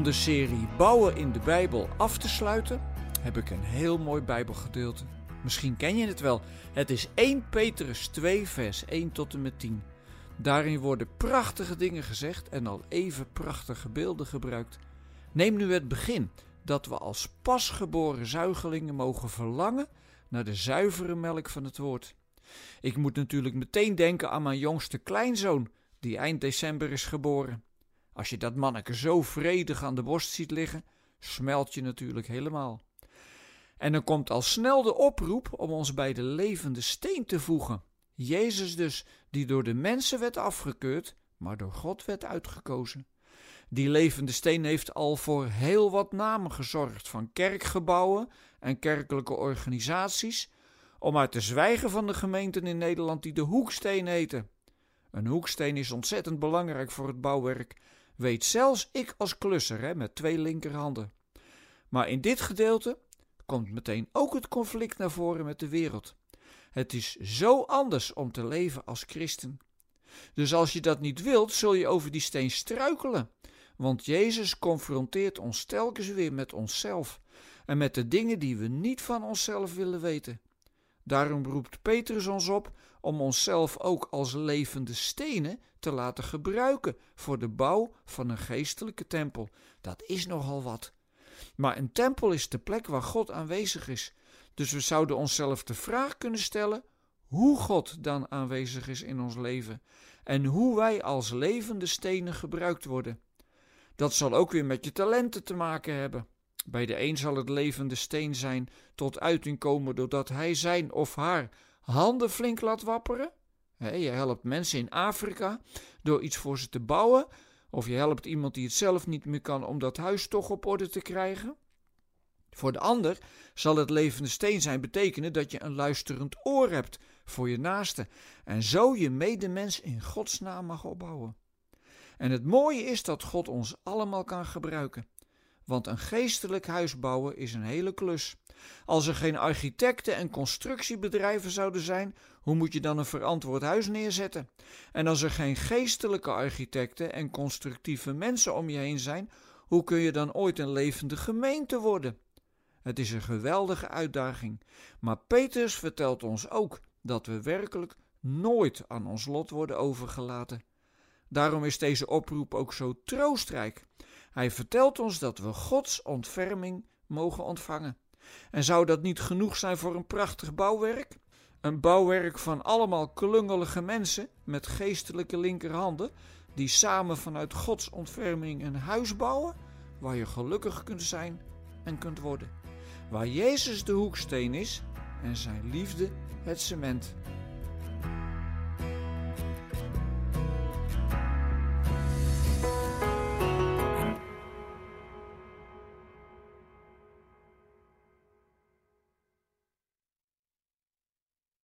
Om de serie Bouwen in de Bijbel af te sluiten, heb ik een heel mooi Bijbelgedeelte. Misschien ken je het wel. Het is 1 Petrus 2, vers 1 tot en met 10. Daarin worden prachtige dingen gezegd en al even prachtige beelden gebruikt. Neem nu het begin, dat we als pasgeboren zuigelingen mogen verlangen naar de zuivere melk van het woord. Ik moet natuurlijk meteen denken aan mijn jongste kleinzoon, die eind december is geboren. Als je dat manneke zo vredig aan de borst ziet liggen, smelt je natuurlijk helemaal. En dan komt al snel de oproep om ons bij de levende steen te voegen. Jezus dus, die door de mensen werd afgekeurd, maar door God werd uitgekozen. Die levende steen heeft al voor heel wat namen gezorgd, van kerkgebouwen en kerkelijke organisaties, om uit te zwijgen van de gemeenten in Nederland die de hoeksteen heten. Een hoeksteen is ontzettend belangrijk voor het bouwwerk, weet zelfs ik als klusser hè, met twee linkerhanden. Maar in dit gedeelte komt meteen ook het conflict naar voren met de wereld. Het is zo anders om te leven als christen. Dus als je dat niet wilt, zul je over die steen struikelen. Want Jezus confronteert ons telkens weer met onszelf en met de dingen die we niet van onszelf willen weten. Daarom roept Petrus ons op om onszelf ook als levende stenen te laten gebruiken voor de bouw van een geestelijke tempel. Dat is nogal wat. Maar een tempel is de plek waar God aanwezig is. Dus we zouden onszelf de vraag kunnen stellen hoe God dan aanwezig is in ons leven en hoe wij als levende stenen gebruikt worden. Dat zal ook weer met je talenten te maken hebben. Bij de een zal het levende steen zijn tot uiting komen doordat hij zijn of haar handen flink laat wapperen. je helpt mensen in Afrika door iets voor ze te bouwen, of je helpt iemand die het zelf niet meer kan om dat huis toch op orde te krijgen. Voor de ander zal het levende steen zijn betekenen dat je een luisterend oor hebt voor je naaste en zo je medemens in Gods naam mag opbouwen. En het mooie is dat God ons allemaal kan gebruiken. Want een geestelijk huis bouwen is een hele klus. Als er geen architecten en constructiebedrijven zouden zijn, hoe moet je dan een verantwoord huis neerzetten? En als er geen geestelijke architecten en constructieve mensen om je heen zijn, hoe kun je dan ooit een levende gemeente worden? Het is een geweldige uitdaging. Maar Petrus vertelt ons ook dat we werkelijk nooit aan ons lot worden overgelaten. Daarom is deze oproep ook zo troostrijk. Hij vertelt ons dat we Gods ontferming mogen ontvangen. En zou dat niet genoeg zijn voor een prachtig bouwwerk? Een bouwwerk van allemaal klungelige mensen met geestelijke linkerhanden, die samen vanuit Gods ontferming een huis bouwen waar je gelukkig kunt zijn en kunt worden. Waar Jezus de hoeksteen is en zijn liefde het cement.